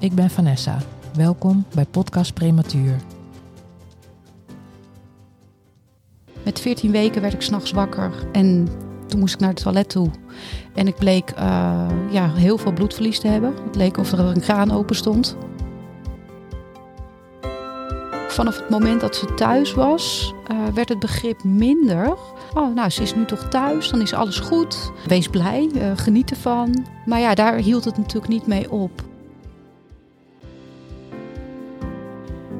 Ik ben Vanessa. Welkom bij Podcast Prematuur. Met 14 weken werd ik s'nachts wakker en toen moest ik naar het toilet toe. En ik bleek uh, ja, heel veel bloedverlies te hebben. Het leek of er een kraan open stond. Vanaf het moment dat ze thuis was, uh, werd het begrip minder. Oh, nou, ze is nu toch thuis, dan is alles goed. Wees blij, uh, geniet ervan. Maar ja, daar hield het natuurlijk niet mee op.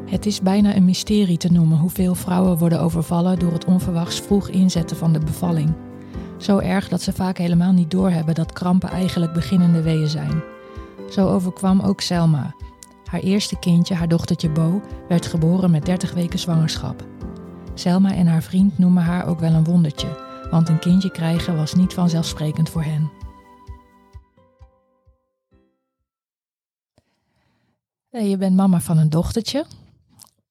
Het is bijna een mysterie te noemen hoeveel vrouwen worden overvallen door het onverwachts vroeg inzetten van de bevalling. Zo erg dat ze vaak helemaal niet doorhebben dat krampen eigenlijk beginnende weeën zijn. Zo overkwam ook Selma. Haar eerste kindje, haar dochtertje Bo, werd geboren met 30 weken zwangerschap. Selma en haar vriend noemen haar ook wel een wondertje, want een kindje krijgen was niet vanzelfsprekend voor hen. Je bent mama van een dochtertje,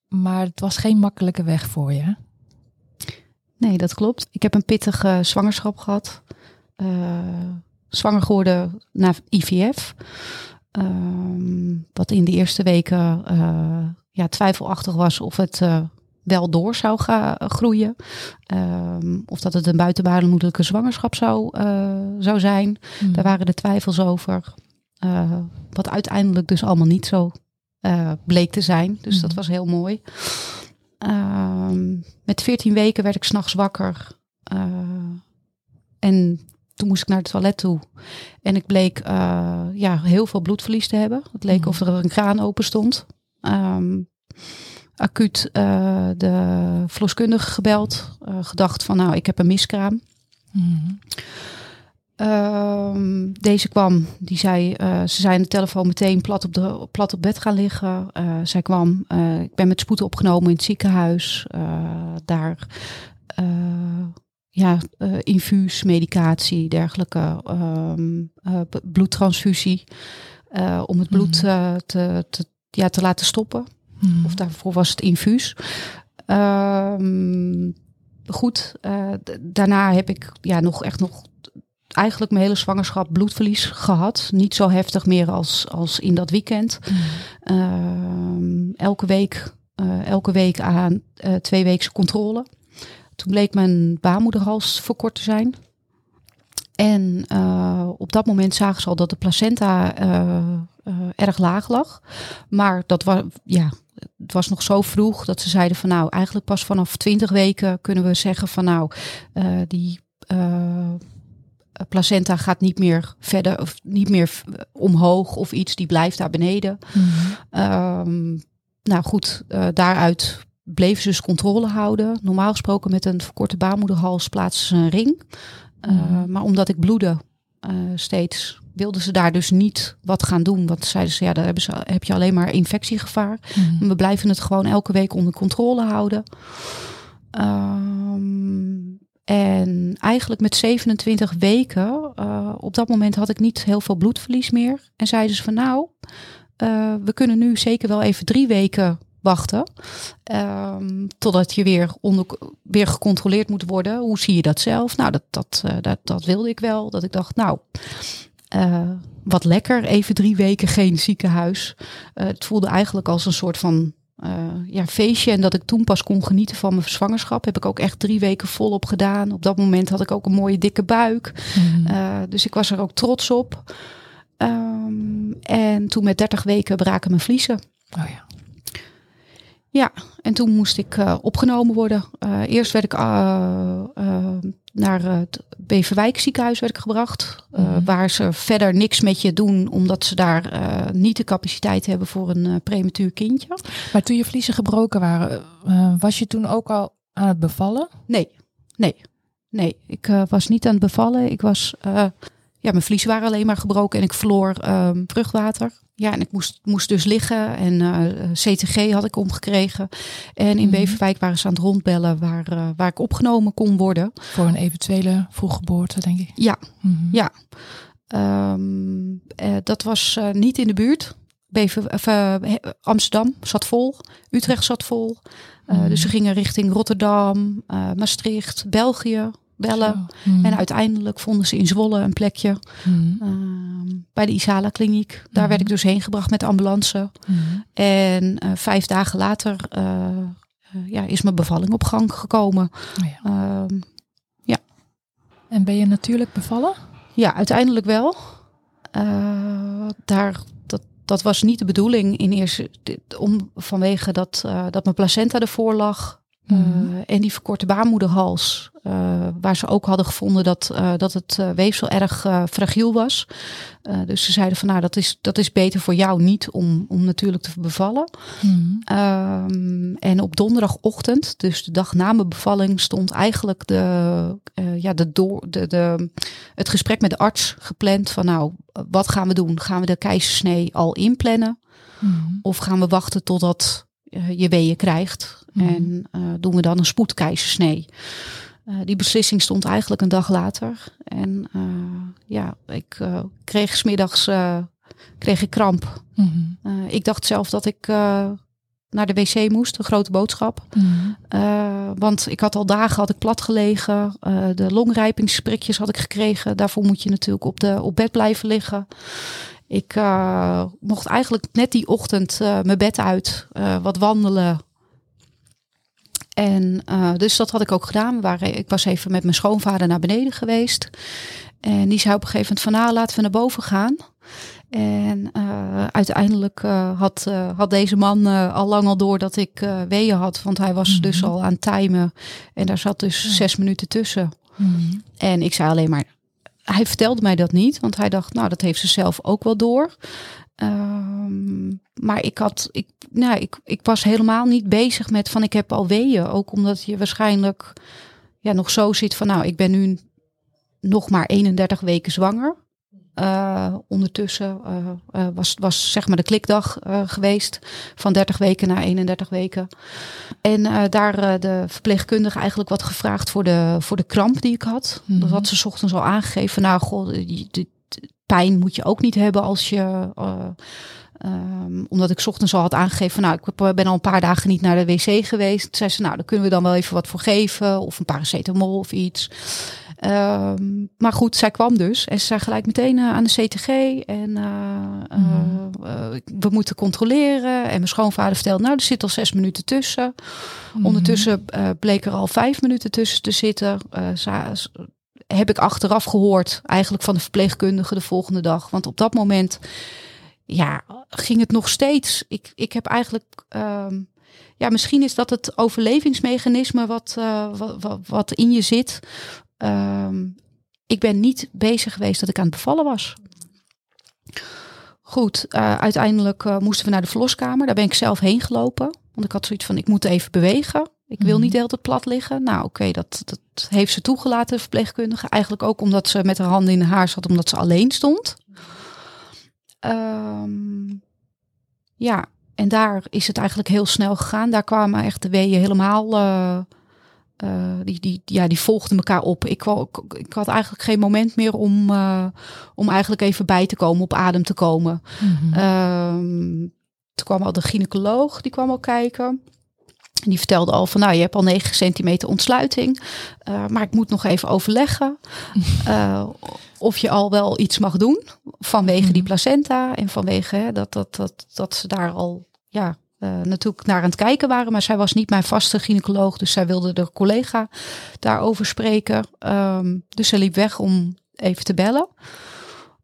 maar het was geen makkelijke weg voor je. Nee, dat klopt. Ik heb een pittige zwangerschap gehad. Uh, zwanger geworden na IVF. Uh, wat in de eerste weken uh, ja, twijfelachtig was of het uh, wel door zou gaan groeien. Ehm, of dat het een buitenbaarmoedelijke zwangerschap zou, zou zijn. Mm. Daar waren de twijfels over. wat uiteindelijk dus allemaal niet zo bleek te zijn. Dus mm. dat was heel mooi. Uh, met 14 weken werd ik s'nachts wakker. Uh, en toen moest ik naar het toilet toe. En ik bleek uh, ja, heel veel bloedverlies te hebben. Het leek mm. of er een kraan open stond. Um, acuut de verloskundige gebeld. gedacht van nou, ik heb een miskraam. Mm. Uh, deze kwam, die zei, uh, ze zei aan de telefoon meteen plat op, de, plat op bed gaan liggen. Uh, zij kwam, uh, ik ben met spoed opgenomen in het ziekenhuis. daar, ja, infuus, medicatie, dergelijke, um, bloedtransfusie. om het bloed mm. te, te, ja, te laten stoppen. Mm. Of daarvoor was het infuus. Um, goed, daarna heb ik ja, nog echt nog eigenlijk mijn hele zwangerschap bloedverlies gehad. Niet zo heftig meer als, als in dat weekend. Mm. elke week, uh, elke week aan uh, twee weken controle. Toen bleek mijn baarmoederhals verkort te zijn. En uh, op dat moment zagen ze al dat de placenta erg laag lag. Maar dat was, ja, het was nog zo vroeg dat ze zeiden van nou, eigenlijk pas vanaf 20 weken kunnen we zeggen van nou, die eh, placenta gaat niet meer verder of niet meer omhoog of iets, die blijft daar beneden. Mm nou goed, uh, daaruit bleven ze dus controle houden. Normaal gesproken met een verkorte baarmoederhals plaatsen ze een ring. Uh, Maar omdat ik bloedde steeds, wilden ze daar dus niet wat gaan doen. Want zeiden ze, ja, daar hebben ze, heb je alleen maar infectiegevaar. Mm We blijven het gewoon elke week onder controle houden. Um, en eigenlijk met 27 weken, uh, op dat moment had ik niet heel veel bloedverlies meer. En zeiden ze van nou, uh, we kunnen nu zeker wel even drie weken wachten. Um, totdat je weer, onder, weer gecontroleerd moet worden. Hoe zie je dat zelf? Nou, dat, dat, uh, dat, dat wilde ik wel. Dat ik dacht, nou, wat lekker. Even drie weken geen ziekenhuis. het voelde eigenlijk als een soort van uh, ja, feestje. En dat ik toen pas kon genieten van mijn zwangerschap. Heb ik ook echt drie weken volop gedaan. Op dat moment had ik ook een mooie dikke buik. Mm. Uh, dus ik was er ook trots op. Um, en toen met 30 weken braken mijn vliezen. Oh ja. Ja, en toen moest ik uh, opgenomen worden. eerst werd ik naar het Beverwijk ziekenhuis werd ik gebracht. Mm. Waar ze verder niks met je doen, omdat ze daar niet de capaciteit hebben voor een prematuur kindje. Maar toen je vliezen gebroken waren, was je toen ook al aan het bevallen? Nee, nee, nee. Ik was niet aan het bevallen. Ik was ja, mijn vliezen waren alleen maar gebroken en ik verloor um, vruchtwater. Ja, en ik moest, moest dus liggen en uh, CTG had ik omgekregen. En in mm Beverwijk waren ze aan het rondbellen waar, uh, waar ik opgenomen kon worden. Voor een eventuele vroeggeboorte, denk ik. Ja, mm -hmm. ja. Um, dat was niet in de buurt. Bever, of, Amsterdam zat vol, Utrecht zat vol. Mm. Dus ze gingen richting Rotterdam, Maastricht, België, bellen. Mm. En uiteindelijk vonden ze in Zwolle een plekje mm. uh, bij de Isala kliniek. Daar mm. werd ik dus heen gebracht met ambulance. En uh, vijf dagen later uh, ja, is mijn bevalling op gang gekomen. Oh ja. ja. En ben je natuurlijk bevallen? Ja, uiteindelijk wel. daar, dat, dat was niet de bedoeling in eerste om vanwege dat, dat mijn placenta ervoor lag. Mm. en die verkorte baarmoederhals, uh, waar ze ook hadden gevonden dat, uh, dat het weefsel erg fragiel was. dus ze zeiden van nou, dat is, dat is beter voor jou niet om, om natuurlijk te bevallen. Mm. Um, en op donderdagochtend, dus de dag na mijn bevalling, stond eigenlijk de, ja, de door, de, de, het gesprek met de arts gepland van nou, wat gaan we doen? Gaan we de keizersnee al inplannen? Mm. Of gaan we wachten totdat je weeën krijgt? Mm. En uh, doen we dan een spoedkeizersnee. Uh, die beslissing stond eigenlijk een dag later. En uh, ja, ik kreeg smiddags kreeg ik kramp. Mm -hmm. ik dacht zelf dat ik naar de wc moest, een grote boodschap. Mm -hmm. want ik had al dagen had ik plat gelegen. de longrijpingsprikjes had ik gekregen. Daarvoor moet je natuurlijk op, de, op bed blijven liggen. Ik mocht eigenlijk net die ochtend mijn bed uit, wat wandelen, en uh, dus dat had ik ook gedaan. We waren, ik was even met mijn schoonvader naar beneden geweest. En die zei op een gegeven moment van nou laten we naar boven gaan. En uh, uiteindelijk uh, had, had deze man al lang al door dat ik weeën had. Want hij was dus mhm. al aan het timen. En daar zat dus zes minuten tussen. Mm En ik zei alleen maar, hij vertelde mij dat niet. Want hij dacht, nou dat heeft ze zelf ook wel door. Um, maar ik had, ik, nou, ik, ik was helemaal niet bezig met van ik heb al weeën. Ook omdat je waarschijnlijk ja, nog zo zit van nou, ik ben nu nog maar 31 weken zwanger. Uh, ondertussen uh, uh, was, was zeg maar de klikdag geweest van 30 weken naar 31 weken. En daar de verpleegkundige eigenlijk wat gevraagd voor de, voor de kramp die ik had. Mm -hmm. Dat had ze ochtends al aangegeven. Nou, goh, die, die, pijn moet je ook niet hebben als je. Um, omdat ik ochtends al had aangegeven, nou, ik ben al een paar dagen niet naar de wc geweest. Toen zei ze, nou, dan kunnen we dan wel even wat voor geven. Of een paracetamol of iets. Um, maar goed, zij kwam dus. En ze zei gelijk meteen uh, aan de CTG. En uh, mm. uh, we moeten controleren. En mijn schoonvader vertelde, nou, er zit al zes minuten tussen. Mm. Ondertussen bleek er al vijf minuten tussen te zitten heb ik achteraf gehoord, eigenlijk van de verpleegkundige de volgende dag. Want op dat moment, ja, ging het nog steeds. Ik, ik heb eigenlijk, um, ja, misschien is dat het overlevingsmechanisme wat, uh, wat, wat, in je zit. Um, ik ben niet bezig geweest dat ik aan het bevallen was. Goed, uh, uiteindelijk uh, moesten we naar de verloskamer. Daar ben ik zelf heen gelopen. Want ik had zoiets van, ik moet even bewegen. Ik wil niet mhm. de hele tijd plat liggen. Nou, oké, dat, dat heeft ze toegelaten, de verpleegkundige. Eigenlijk ook omdat ze met haar handen in haar zat, omdat ze alleen stond. Um, ja, en daar is het eigenlijk heel snel gegaan. Daar kwamen echt de weeën helemaal. Uh, uh, die, die, ja, die volgden elkaar op. Ik, ik had eigenlijk geen moment meer om, uh, om eigenlijk even bij te komen, op adem te komen. Mm -hmm. um, toen kwam al de gynaecoloog, die kwam al kijken. Die vertelde al van, nou, je hebt al 9 centimeter ontsluiting, uh, maar ik moet nog even overleggen uh, of je al wel iets mag doen vanwege die mhm. placenta en vanwege hè, dat, dat, dat, dat ze daar al, ja, uh, natuurlijk naar aan het kijken waren. Maar zij was niet mijn vaste gynaecoloog, dus zij wilde de collega daarover spreken. Um, dus ze liep weg om even te bellen.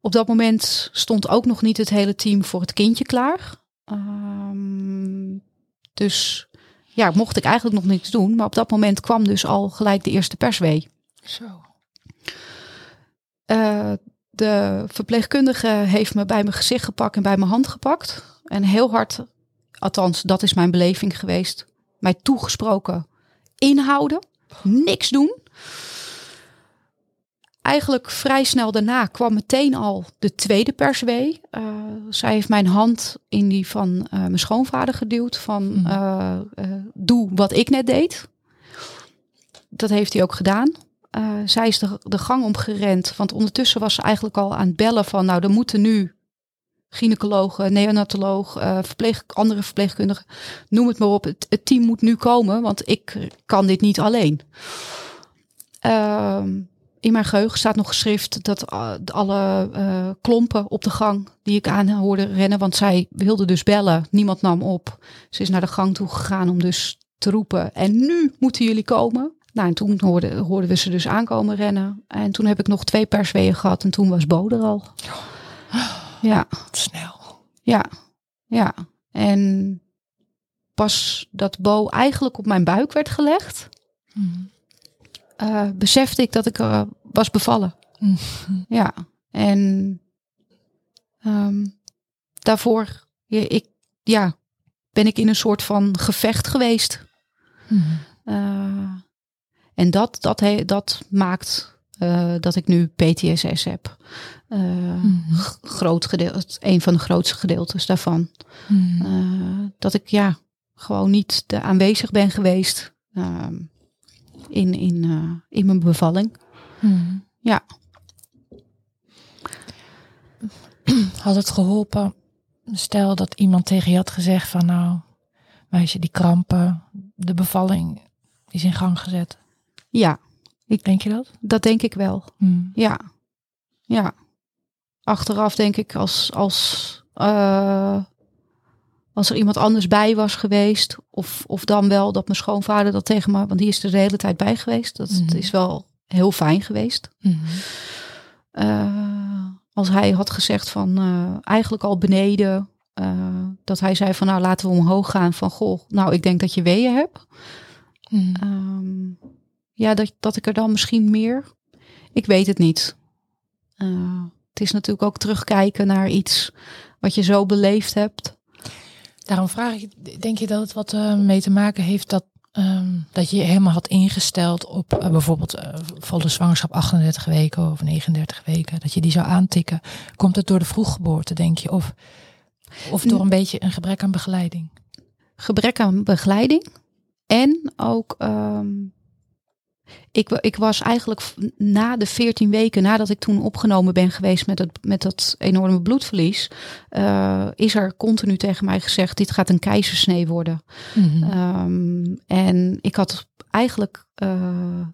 Op dat moment stond ook nog niet het hele team voor het kindje klaar. Um, dus ja, mocht ik eigenlijk nog niks doen. Maar op dat moment kwam dus al gelijk de eerste perswee. Zo. Uh, de verpleegkundige heeft me bij mijn gezicht gepakt en bij mijn hand gepakt. En heel hard, althans dat is mijn beleving geweest, mij toegesproken. Inhouden, niks doen. Eigenlijk vrij snel daarna kwam meteen al de tweede perswee. Uh, zij heeft mijn hand in die van uh, mijn schoonvader geduwd. Van Mhm. uh, doe wat ik net deed. Dat heeft hij ook gedaan. Zij is de, de gang omgerend. Want ondertussen was ze eigenlijk al aan het bellen van... nou, er moeten nu gynaecologen, neonatoloog, verpleeg, andere verpleegkundigen... noem het maar op. Het, het team moet nu komen, want ik kan dit niet alleen. Uh, in mijn geheugen staat nog geschrift dat uh, alle uh, klompen op de gang die ik aan hoorde rennen, want zij wilde dus bellen, niemand nam op. Ze is naar de gang toe gegaan om dus te roepen en nu moeten jullie komen. Nou, en toen hoorden, hoorden we ze dus aankomen rennen. En toen heb ik nog twee persweeën gehad en toen was Bo er al. Ja. Snel. Ja, ja. En pas dat Bo eigenlijk op mijn buik werd gelegd, Mm. Uh, besefte ik dat ik uh, was bevallen. Mm. Ja, en um, daarvoor ja, ik, ja, ben ik in een soort van gevecht geweest. Mm. Uh, en dat, dat, he, dat maakt uh, dat ik nu PTSS heb. Mm. Groot gedeelte, een van de grootste gedeeltes daarvan. Mm. dat ik ja, gewoon niet aanwezig ben geweest in, in, uh, in mijn bevalling. Mm. Ja. Had het geholpen, stel dat iemand tegen je had gezegd van nou, meisje, die krampen, de bevalling is in gang gezet. Ja. Ik, denk je dat? Dat denk ik wel. Mm. Ja. Ja. Achteraf denk ik als, als, uh, als er iemand anders bij was geweest. Of, of dan wel dat mijn schoonvader dat tegen me, want die is er de hele tijd bij geweest. Dat Mhm. is wel heel fijn geweest. Mm. Uh, als hij had gezegd van uh, eigenlijk al beneden. Uh, dat hij zei van nou laten we omhoog gaan van goh, nou ik denk dat je weeën hebt. Mm. Um, ja, dat, dat ik er dan misschien meer. Ik weet het niet. Het is natuurlijk ook terugkijken naar iets wat je zo beleefd hebt. Daarom vraag ik, denk je dat het wat uh, mee te maken heeft dat, um, dat je je helemaal had ingesteld op uh, bijvoorbeeld uh, volle zwangerschap 38 weken of 39 weken, dat je die zou aantikken? Komt het door de vroeggeboorte, denk je? Of, of door een beetje een gebrek aan begeleiding? Gebrek aan begeleiding en ook. Um, ik, ik, was eigenlijk na de 14 weken nadat ik toen opgenomen ben geweest met, het, met dat enorme bloedverlies, uh, is er continu tegen mij gezegd: dit gaat een keizersnee worden. Mm -hmm. um, en ik had eigenlijk, uh,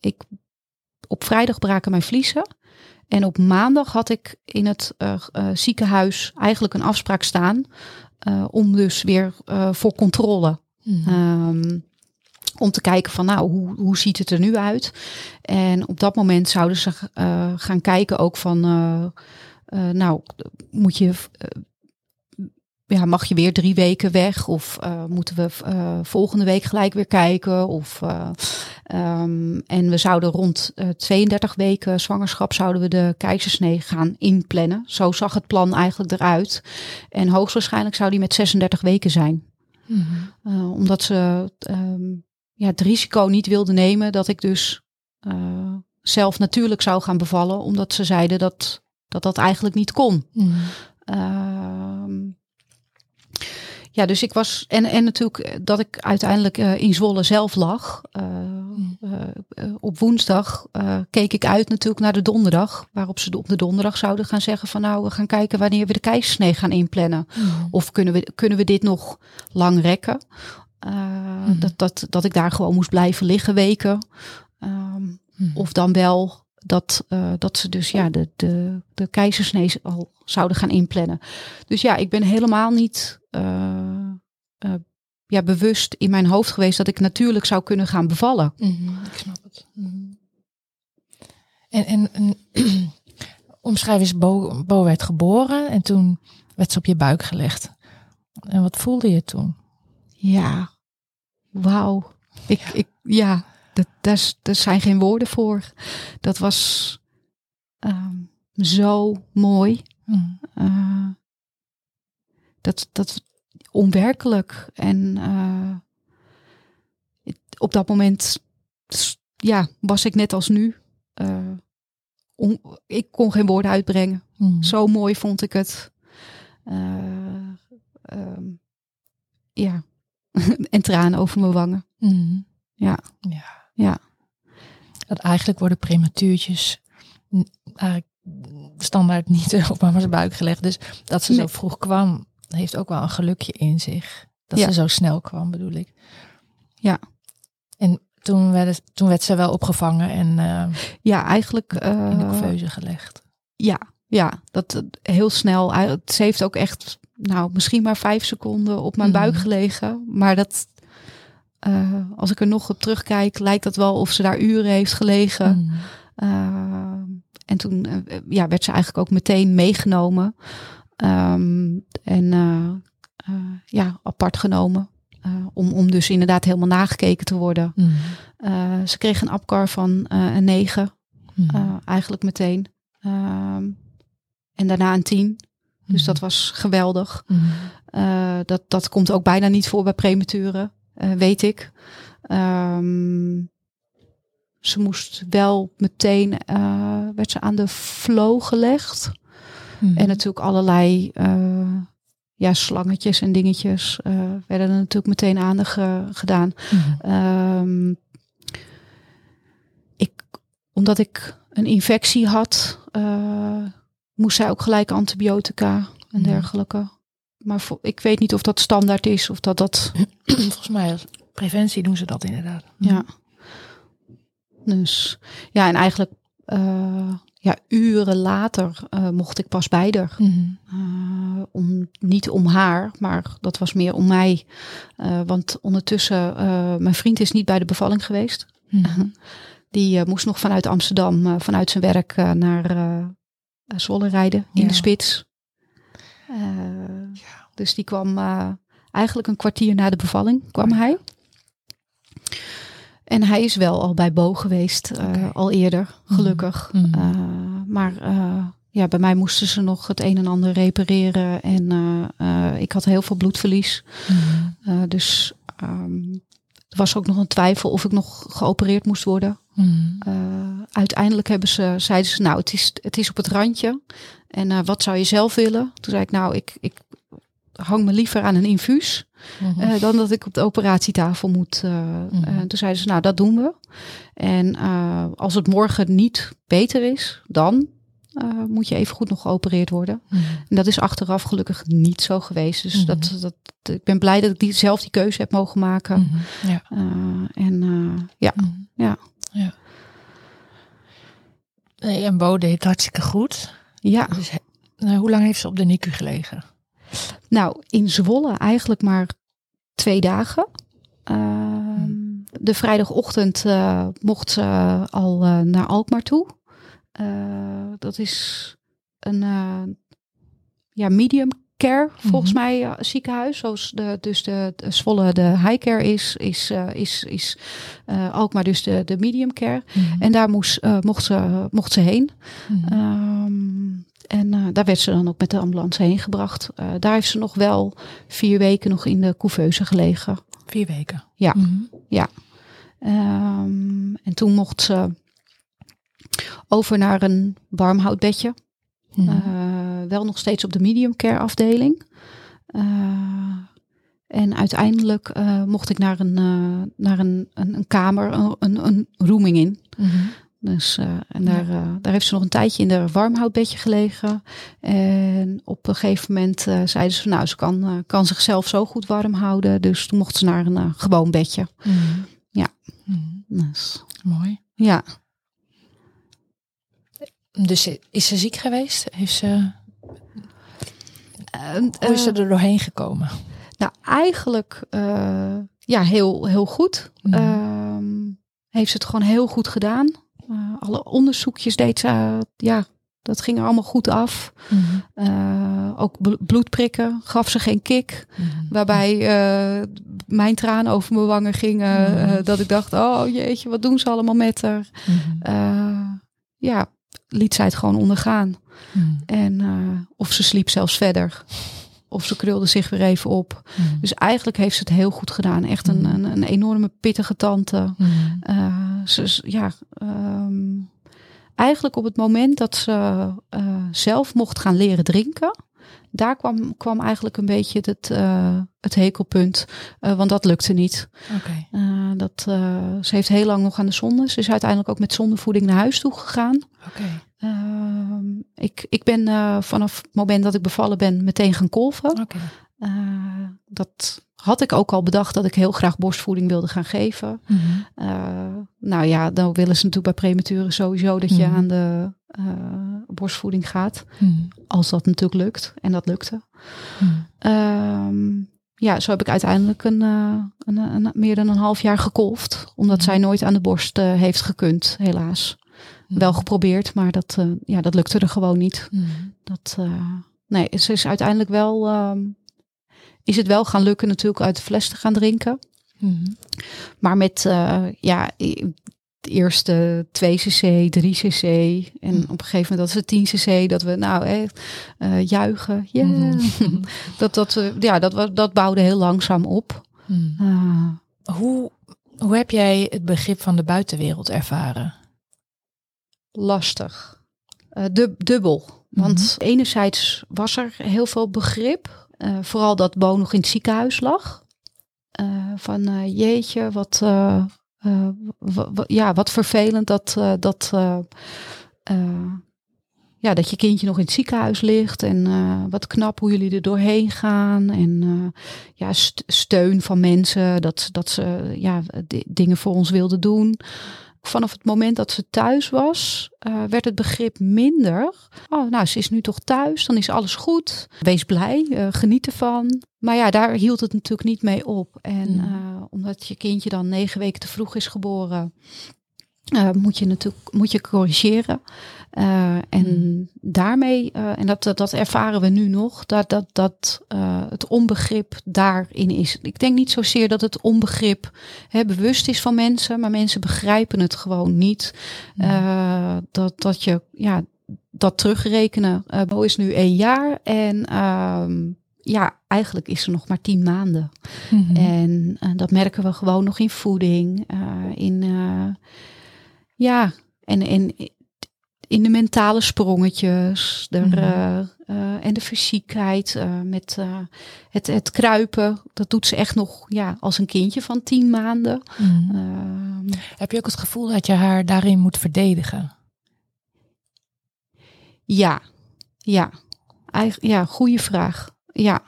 ik, op vrijdag braken mijn vliezen. En op maandag had ik in het uh, ziekenhuis eigenlijk een afspraak staan om dus weer voor controle. Mm -hmm. um, om te kijken van nou, hoe, hoe ziet het er nu uit? En op dat moment zouden ze uh, gaan kijken ook van uh, uh, nou, moet je ja, mag je weer drie weken weg? Of moeten we volgende week gelijk weer kijken? Of, um, en we zouden rond 32 weken zwangerschap zouden we de keizersnee gaan inplannen. Zo zag het plan eigenlijk eruit. En hoogstwaarschijnlijk zou die met 36 weken zijn. Mm -hmm. omdat ze um, ja, het risico niet wilde nemen dat ik dus uh, zelf natuurlijk zou gaan bevallen, omdat ze zeiden dat dat, dat eigenlijk niet kon. Mm. Uh, ja, dus ik was. En, en natuurlijk dat ik uiteindelijk uh, in Zwolle zelf lag. Mm. op woensdag keek ik uit natuurlijk naar de donderdag. Waarop ze op de donderdag zouden gaan zeggen: van nou, we gaan kijken wanneer we de keizersnee gaan inplannen. Mm. Of kunnen we, kunnen we dit nog lang rekken? Uh, Mhm. dat, dat, dat ik daar gewoon moest blijven liggen weken. Um, Mhm. Of dan wel dat, uh, dat ze dus ja, de, de, de keizersnee al zouden gaan inplannen. Dus ja, ik ben helemaal niet uh, uh, ja, bewust in mijn hoofd geweest dat ik natuurlijk zou kunnen gaan bevallen. Mm, ik snap het. Mm. En, en, en omschrijf eens, Bo, Bo werd geboren en toen werd ze op je buik gelegd. En wat voelde je toen? Ja, wauw. Ik, ja. ik, ja, dat, daar, daar zijn geen woorden voor. Dat was um, zo mooi. Mm. Uh, dat, dat onwerkelijk. En uh, op dat moment ja, was ik net als nu uh, on- ik kon geen woorden uitbrengen. Mhm. Zo mooi vond ik het. Eh, ehm, ja. en tranen over mijn wangen. Mhm. Ja. ja. Ja. Dat eigenlijk worden prematuurtjes eigenlijk standaard niet eh, op mama's buik gelegd. Dus dat ze zo vroeg kwam, heeft ook wel een gelukje in zich. Dat Ja. ze zo snel kwam, bedoel ik. Ja. En toen werd, het, toen werd ze wel opgevangen en eh, Ja, eigenlijk. in de eh, couveuse gelegd. Ja, ja, dat eh, heel snel. Hij- Ze heeft ook echt, nou, misschien maar vijf seconden op mijn buik Mhm. gelegen. Maar dat, eh, als ik er nog op terugkijk, lijkt dat wel of ze daar uren heeft gelegen. Mhm. Uh, en toen uh, ja, werd ze eigenlijk ook meteen meegenomen. Um, en ja, apart genomen. Om, om dus inderdaad helemaal nagekeken te worden. Mhm. Ze kreeg een APCAR van een 9. Mhm. eigenlijk meteen. Um, en daarna een 10. Dus Mhm. dat was geweldig. Mhm. Uh, dat, dat komt ook bijna niet voor bij prematuren, uh, weet ik. Um, ze moest wel meteen, uh, werd ze aan de flow gelegd. Mhm. En natuurlijk allerlei ja, slangetjes en dingetjes werden er natuurlijk meteen aan de ge gedaan. Um, ik, omdat ik een infectie had, moest zij ook gelijk antibiotica en Mhm. dergelijke. Maar voor, ik weet niet of dat standaard is of dat dat. Volgens mij als preventie doen ze dat inderdaad. Ja. Dus ja, en eigenlijk uh, ja, uren later uh, mocht ik pas bij haar. Mhm. Uh, om, niet om haar, maar dat was meer om mij. Want ondertussen, mijn vriend is niet bij de bevalling geweest. Mhm. Die moest nog vanuit Amsterdam, vanuit zijn werk naar Zwolle rijden in Ja. de spits. Uh, Ja. Dus die kwam uh, eigenlijk een kwartier na de bevalling kwam hij. En hij is wel al bij Bo geweest, al eerder, gelukkig. Mhm. Uh, maar ja, bij mij moesten ze nog het een en ander repareren. En ik had heel veel bloedverlies. Uh, dus um, er was ook nog een twijfel of ik nog geopereerd moest worden. Mhm. Uh, uiteindelijk hebben ze, zeiden ze, nou, het is, het is op het randje. En uh, wat zou je zelf willen? Toen zei ik, nou, ik, ik hang me liever aan een infuus. Mhm. Uh, dan dat ik op de operatietafel moet. Uh, toen zeiden ze, nou, dat doen we. En als het morgen niet beter is, dan moet je even goed nog geopereerd worden. Mhm. En dat is achteraf gelukkig niet zo geweest. Dus dat, dat, ik ben blij dat ik die, zelf die keuze heb mogen maken. Ja. En ja, ja. Ja. Nee, en Bo deed het hartstikke goed. ja. Dus, nou, hoe lang heeft ze op de NICU gelegen? Nou, in Zwolle eigenlijk maar twee dagen. Uh, de vrijdagochtend uh, mocht ze al uh, naar Alkmaar toe. Uh, dat is een ja, medium care, volgens Mhm. mij, uh, ziekenhuis. Zoals de, dus de, de Zwolle de high care is, is, uh, is, is uh, Alkmaar dus de, de medium care. Mhm. En daar moest, mocht, ze, mocht ze heen. Mhm. Um, en daar werd ze dan ook met de ambulance heen gebracht. Daar heeft ze nog wel vier weken nog in de couveuse gelegen. Vier weken. Ja. Mhm. Um, en toen mocht ze over naar een warmhoutbedje. Uh, wel nog steeds op de medium care afdeling. Uh, en uiteindelijk uh, mocht ik naar een, naar een, een, een kamer, een, een, een rooming in. Mhm. Dus, uh, en daar, uh, daar heeft ze nog een tijdje in de warmhoutbedje gelegen. En op een gegeven moment uh, zeiden ze van nou, ze kan, kan zichzelf zo goed warm houden. Dus toen mocht ze naar een gewoon bedje. Mhm. Ja. Mhm. Dus, Mooi. ja. Dus is ze ziek geweest? Heeft ze, hoe is ze eh, er doorheen gekomen? nou, eigenlijk uh, ja, heel, heel goed. Mhm. Ehm, heeft ze het gewoon heel goed gedaan. Uh, alle onderzoekjes deed ze, ja, dat ging er allemaal goed af. Mhm. Ook bl- bloedprikken gaf ze geen kick. Mhm. Waarbij mijn tranen over mijn wangen gingen. Dat ik dacht, oh jeetje, wat doen ze allemaal met haar? Ja, liet zij het gewoon ondergaan. Mhm. En uh, of ze sliep zelfs verder. Of ze krulde zich weer even op. Mhm. Dus eigenlijk heeft ze het heel goed gedaan. Echt een, Mhm. een, een enorme pittige tante. Uh, ze, ja, um, eigenlijk op het moment dat ze uh, zelf mocht gaan leren drinken, daar kwam, kwam eigenlijk een beetje het, uh, het hekelpunt. Uh, want dat lukte niet. Okay. Uh, dat, ze heeft heel lang nog aan de zonde. Ze is uiteindelijk ook met zondevoeding naar huis toe gegaan. Okay. Ehm, ik, ik ben vanaf het moment dat ik bevallen ben meteen gaan kolven. Okay. dat had ik ook al bedacht dat ik heel graag borstvoeding wilde gaan geven. Mm -hmm. nou ja, dan willen ze natuurlijk bij prematuren sowieso dat je mm -hmm. aan de uh, borstvoeding gaat. Mm. Als dat natuurlijk lukt. En dat lukte. Mm. Um, ja, zo heb ik uiteindelijk een, uh, een, een, meer dan een half jaar gekolfd. Omdat Mm. zij nooit aan de borst uh, heeft gekund, helaas. Wel geprobeerd, maar dat, uh, ja, dat lukte er gewoon niet. Dat, nee, ze is uiteindelijk wel... Um, is het wel gaan lukken natuurlijk uit de fles te gaan drinken. Mm. Maar met, ja, de eerste 2 cc, 3 cc en op een gegeven moment dat ze 10 cc, dat we nou echt uh, juichen. Yeah. Mhm. dat, dat, uh, ja, dat, dat bouwde heel langzaam op. Mm. Uh, hoe, hoe heb jij het begrip van de buitenwereld ervaren? Lastig. Dub, dubbel. Want mm -hmm. enerzijds was er heel veel begrip. Uh, vooral dat Bo nog in het ziekenhuis lag. Van jeetje, wat, ja, wat vervelend dat, uh, dat, uh, ja, dat je kindje nog in het ziekenhuis ligt. En wat knap hoe jullie er doorheen gaan. En ja, st steun van mensen, dat, dat ze ja, dingen voor ons wilden doen. Vanaf het moment dat ze thuis was, uh, werd het begrip minder. Oh, nou, ze is nu toch thuis, dan is alles goed. Wees blij, uh, geniet ervan. Maar ja, daar hield het natuurlijk niet mee op. En uh, omdat je kindje dan negen weken te vroeg is geboren, moet je natuurlijk moet je corrigeren. Uh, en mm. daarmee, uh, en dat, dat, dat, ervaren we nu nog, dat, dat, dat uh, het onbegrip daarin is. Ik denk niet zozeer dat het onbegrip hè, bewust is van mensen, maar mensen begrijpen het gewoon niet. Dat, dat je, ja, dat terugrekenen. Bo is nu één jaar en ja, eigenlijk is ze nog maar tien maanden. Mhm. Mm -hmm. En dat merken we gewoon nog in voeding, in ja, en, en in de mentale sprongetjes Mhm. mm -hmm. uh, uh, en de fysiekheid uh, met het, het kruipen. Dat doet ze echt nog ja, als een kindje van tien maanden. Mm. Ehm, Heb je ook het gevoel dat je haar daarin moet verdedigen? Ja, ja. Eigen, ja, goede vraag. Ja.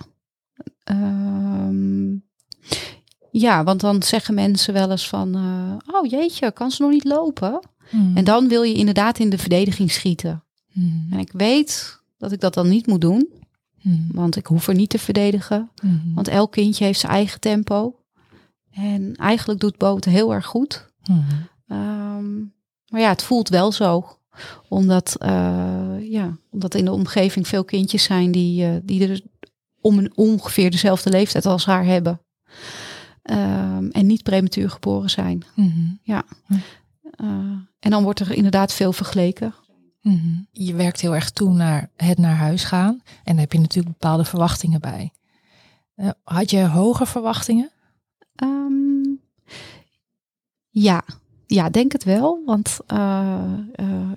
Um, ja, want dan zeggen mensen wel eens van, oh jeetje, kan ze nog niet lopen? Mm. En dan wil je inderdaad in de verdediging schieten. Mm. En ik weet dat ik dat dan niet moet doen. Mm. Want ik hoef er niet te verdedigen. Want elk kindje heeft zijn eigen tempo. En eigenlijk doet Bo het heel erg goed. Um, maar ja, het voelt wel zo. Omdat, uh, ja, omdat in de omgeving veel kindjes zijn die, uh, die er om een, ongeveer dezelfde leeftijd als haar hebben. Um, en niet prematuur geboren zijn. Mm. Ja. Uh, en dan wordt er inderdaad veel vergeleken. Mm. Je werkt heel erg toe naar het naar huis gaan. En daar heb je natuurlijk bepaalde verwachtingen bij. Uh, had je hoge verwachtingen? Um, ja. ja, denk het wel. Want uh,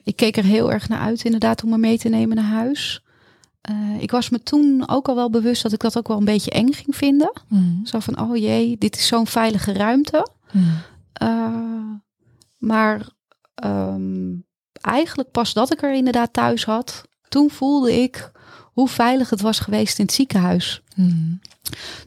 ik keek er heel erg naar uit inderdaad om me mee te nemen naar huis. Uh, ik was me toen ook al wel bewust dat ik dat ook wel een beetje eng ging vinden. Mm. Zo van, oh jee, dit is zo'n veilige ruimte. Mm. Uh, maar um, eigenlijk pas dat ik er inderdaad thuis had, toen voelde ik hoe veilig het was geweest in het ziekenhuis. Mm.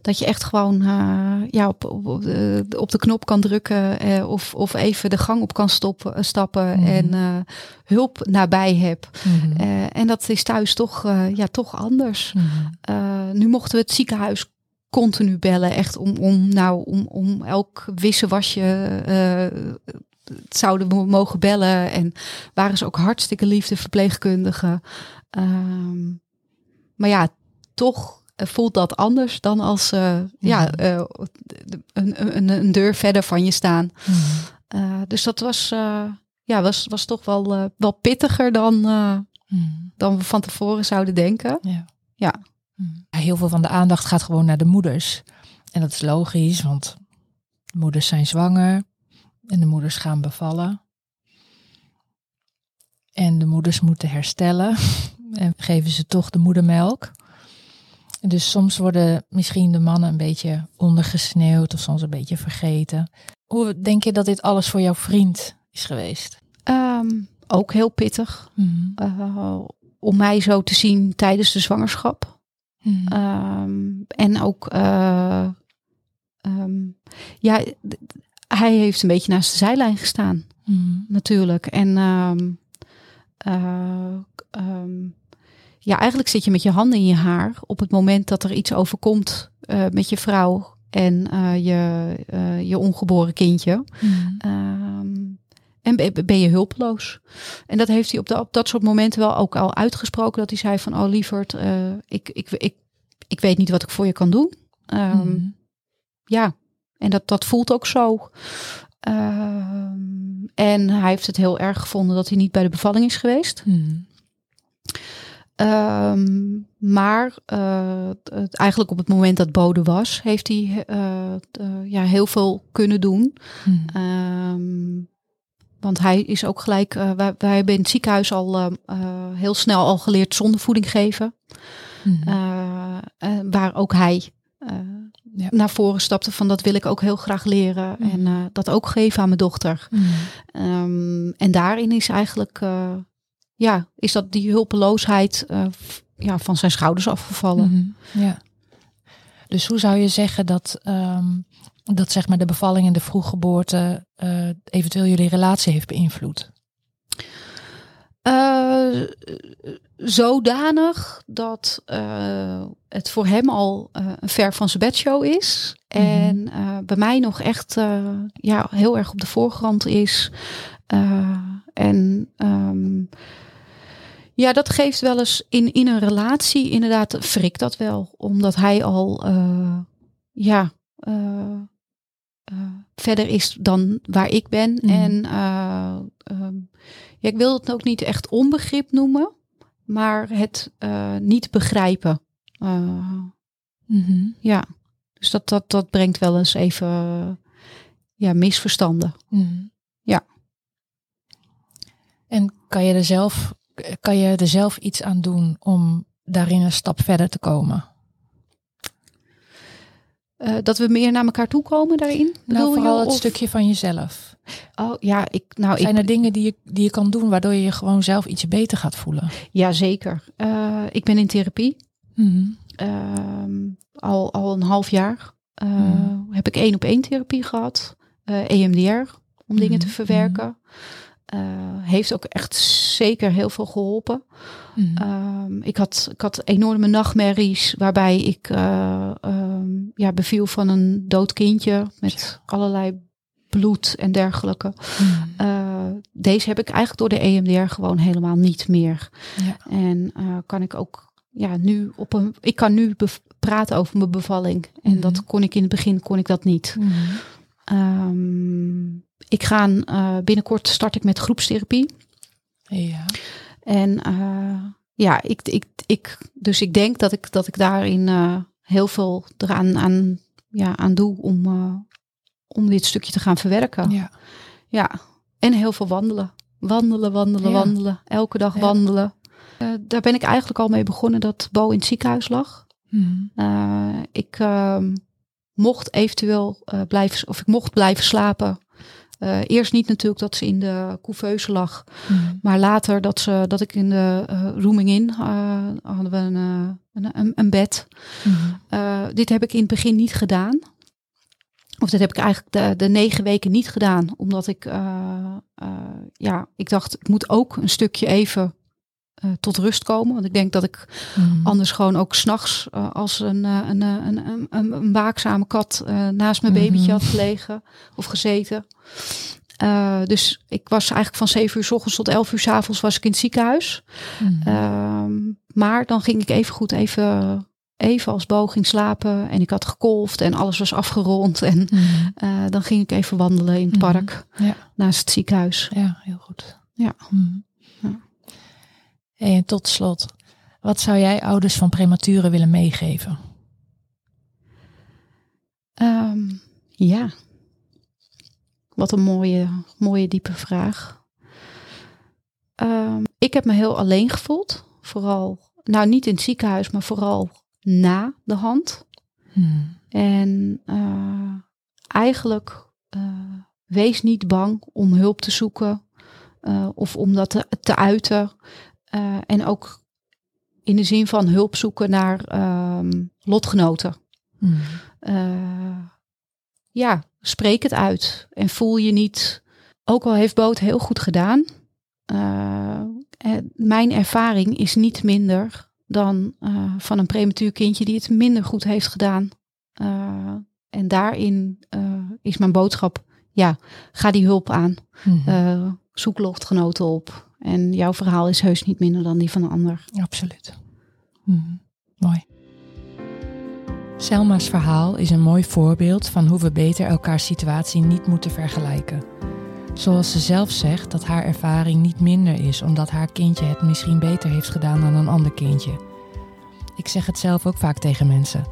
Dat je echt gewoon uh, ja, op, op, op, de, op, de, knop kan drukken uh, of, of even de gang op kan stoppen, stappen mm. en uh, hulp nabij hebt. Mm. en dat is thuis toch, ja, toch anders. Nu mochten we het ziekenhuis continu bellen, echt om, om, nou, om, om elk wisselwasje zouden we mogen bellen. En waren ze ook hartstikke liefde verpleegkundigen. Um, maar ja, toch voelt dat anders dan als uh, mm. ja, uh, een, een, een, deur verder van je staan. Mm. Uh, dus dat was, ja, was, was toch wel, wel pittiger dan, mm. dan we van tevoren zouden denken. Ja. ja. Heel veel van de aandacht gaat gewoon naar de moeders. En dat is logisch, want de moeders zijn zwanger en de moeders gaan bevallen. En de moeders moeten herstellen. En geven ze toch de moedermelk. Dus soms worden misschien de mannen een beetje ondergesneeuwd of soms een beetje vergeten. Hoe denk je dat dit alles voor jouw vriend is geweest? Ehm, ook heel pittig. Mhm. eh, om mij zo te zien tijdens de zwangerschap. Mhm. Ehm, en ook, eh, ehm, ja, hij heeft een beetje naast de zijlijn gestaan, Mhm. natuurlijk. En ehm, eh, ehm, ja, eigenlijk zit je met je handen in je haar op het moment dat er iets overkomt eh, met je vrouw en eh, je, je ongeboren kindje. Mhm. Ehm, en ben- je hulpeloos. En dat heeft hij op, de, op dat soort momenten wel ook al uitgesproken. Dat hij zei van, oh lieverd, ik, ik, ik, ik weet niet wat ik voor je kan doen. Mhm. Ja, en dat, dat voelt ook zo. Ehm, en hij heeft het heel erg gevonden dat hij niet bij de bevalling is geweest. Mhm. Ehm, maar eh, het- eigenlijk op het moment dat Bode was, heeft hij eh, eh, ja, heel veel kunnen doen. Mhm. Ehm, want hij is ook gelijk, wij, wij hebben in het ziekenhuis al heel snel al geleerd zondevoeding geven. Mhm. Eh, eh, waar ook hij Ja. naar voren stapte van dat wil ik ook heel graag leren. Mhm. En eh, dat ook geven aan mijn dochter. Mhm. Ehm, en daarin is eigenlijk, eh, ja, is dat die hulpeloosheid eh, f- ja, van zijn schouders afgevallen. Mhm, Ja. Dus hoe zou je zeggen dat, ehm, dat zeg maar de bevalling en de vroeggeboorte eventueel jullie relatie heeft beïnvloed? Eh, zodanig dat eh, het voor hem al eh, een ver van zijn bedshow is. Mhm. En bij mij nog echt ja, heel erg op de voorgrond is. En ehm, ja, dat geeft wel eens in, in een relatie, inderdaad, frikt dat wel. Omdat hij al, ja, verder is dan waar ik ben. Mhm. En ehm, ja, ik wil het ook niet echt onbegrip noemen, maar het eh, niet begrijpen. Eh, Mhm. ja, dus dat, dat, dat brengt wel eens even ja, misverstanden. Mhm. Ja. En kan je, er zelf, kan je er zelf iets aan doen om daarin een stap verder te komen? Eh, dat we meer naar elkaar toe komen daarin. Nou, je? vooral het Of- stukje van jezelf. Oh ja, ik, nou, Zijn ik, er dingen die je, die je kan doen waardoor je je gewoon zelf iets beter gaat voelen? ja, zeker. Eh, ik ben in therapie. Mhm. Ehm, al, al een half jaar eh, Mhm. heb ik één op één therapie gehad. eh, EMDR, om dingen te Mhm. verwerken. Eh, heeft ook echt zeker heel veel geholpen. Ehm, ik, had, ik had enorme nachtmerries waarbij ik eh, ehm, ja, beviel van een dood kindje met allerlei bloed en dergelijke. Mhm. Eh, deze heb ik eigenlijk door de EMDR gewoon helemaal niet meer. Ja. En eh, kan ik ook ja, nu op een. Ik kan nu praten over mijn bevalling. En Mhm. dat kon ik in het begin kon ik dat niet. Mhm. Ehm, ik ga eh, binnenkort start ik met groepstherapie. Ja. En ja, ik, ik, ik, dus ik denk dat ik, dat ik daarin heel veel eraan aan, ja, aan doe om, om dit stukje te gaan verwerken. Ja. ja. en heel veel wandelen. Wandelen, wandelen, Ja. wandelen. Elke dag Ja. wandelen. Eh, daar ben ik eigenlijk al mee begonnen dat Bo in het ziekenhuis lag. Mhm. Eh, ik ehm, mocht eventueel eh, blijven, of ik mocht blijven slapen. Eerst niet natuurlijk dat ze in de couveuse lag. Mhm. Maar later dat, ze, dat ik in de rooming in hadden we een, een, een, bed. Eh, dit heb ik in het begin niet gedaan. Of dat heb ik eigenlijk de, de negen weken niet gedaan. Omdat ik, eh, eh, ja, ik dacht, ik moet ook een stukje even eh, tot rust komen. Want ik denk dat ik Mhm. anders gewoon ook s'nachts als een, een, een, een, een, waakzame kat naast mijn babytje Mhm. had gelegen of gezeten. Dus ik was eigenlijk van 7 uur s ochtends tot 11 uur s avonds was ik in het ziekenhuis. Mhm. Ehm, maar dan ging ik even goed even, even als boog ging slapen. En ik had gekolfd en alles was afgerond. En Mhm. uh, dan ging ik even wandelen in het Mhm. park Ja. naast het ziekenhuis. Ja, heel goed. Ja. Mhm. Ja. En tot slot, wat zou jij ouders van prematuren willen meegeven? Ehm, ja. Wat een mooie, mooie diepe vraag. Ehm, ik heb me heel alleen gevoeld. Vooral, nou niet in het ziekenhuis, maar vooral na de hand. Hmm. En uh, eigenlijk uh, wees niet bang om hulp te zoeken uh, of om dat te, te uiten. en ook in de zin van hulp zoeken naar um, lotgenoten. Hmm. ja, spreek het uit en voel je niet. Ook al heeft Boot heel goed gedaan. mijn ervaring is niet minder dan van een prematuur kindje die het minder goed heeft gedaan uh, en daarin uh, is mijn boodschap, ja, ga die hulp aan. Mm -hmm. zoek lotgenoten op. En jouw verhaal is heus niet minder dan die van een ander. Absoluut. Mm Mooi. Selma's verhaal is een mooi voorbeeld van hoe we beter elkaars situatie niet moeten vergelijken. Zoals ze zelf zegt dat haar ervaring niet minder is omdat haar kindje het misschien beter heeft gedaan dan een ander kindje. Ik zeg het zelf ook vaak tegen mensen.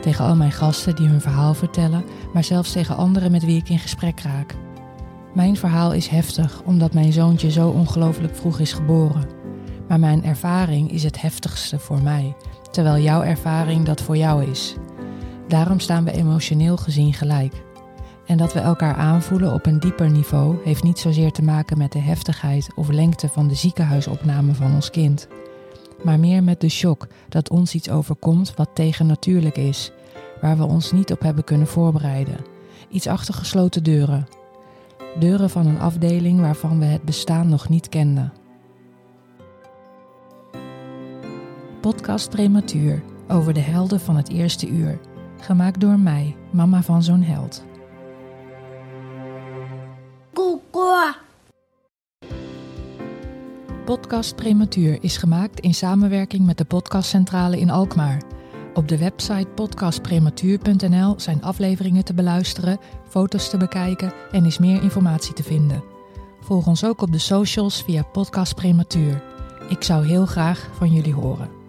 Tegen al mijn gasten die hun verhaal vertellen, maar zelfs tegen anderen met wie ik in gesprek raak. Mijn verhaal is heftig omdat mijn zoontje zo ongelooflijk vroeg is geboren. Maar mijn ervaring is het heftigste voor mij, terwijl jouw ervaring dat voor jou is. Daarom staan we emotioneel gezien gelijk. En dat we elkaar aanvoelen op een dieper niveau heeft niet zozeer te maken met de heftigheid of lengte van de ziekenhuisopname van ons kind maar meer met de shock dat ons iets overkomt wat tegennatuurlijk is, waar we ons niet op hebben kunnen voorbereiden. Iets achter gesloten deuren. Deuren van een afdeling waarvan we het bestaan nog niet kenden. Podcast Prematuur over de helden van het eerste uur. Gemaakt door mij, mama van zo'n held. Koekoe. Podcast Prematuur is gemaakt in samenwerking met de Podcastcentrale in Alkmaar. Op de website podcastprematuur.nl zijn afleveringen te beluisteren, foto's te bekijken en is meer informatie te vinden. Volg ons ook op de socials via Podcast Prematuur. Ik zou heel graag van jullie horen.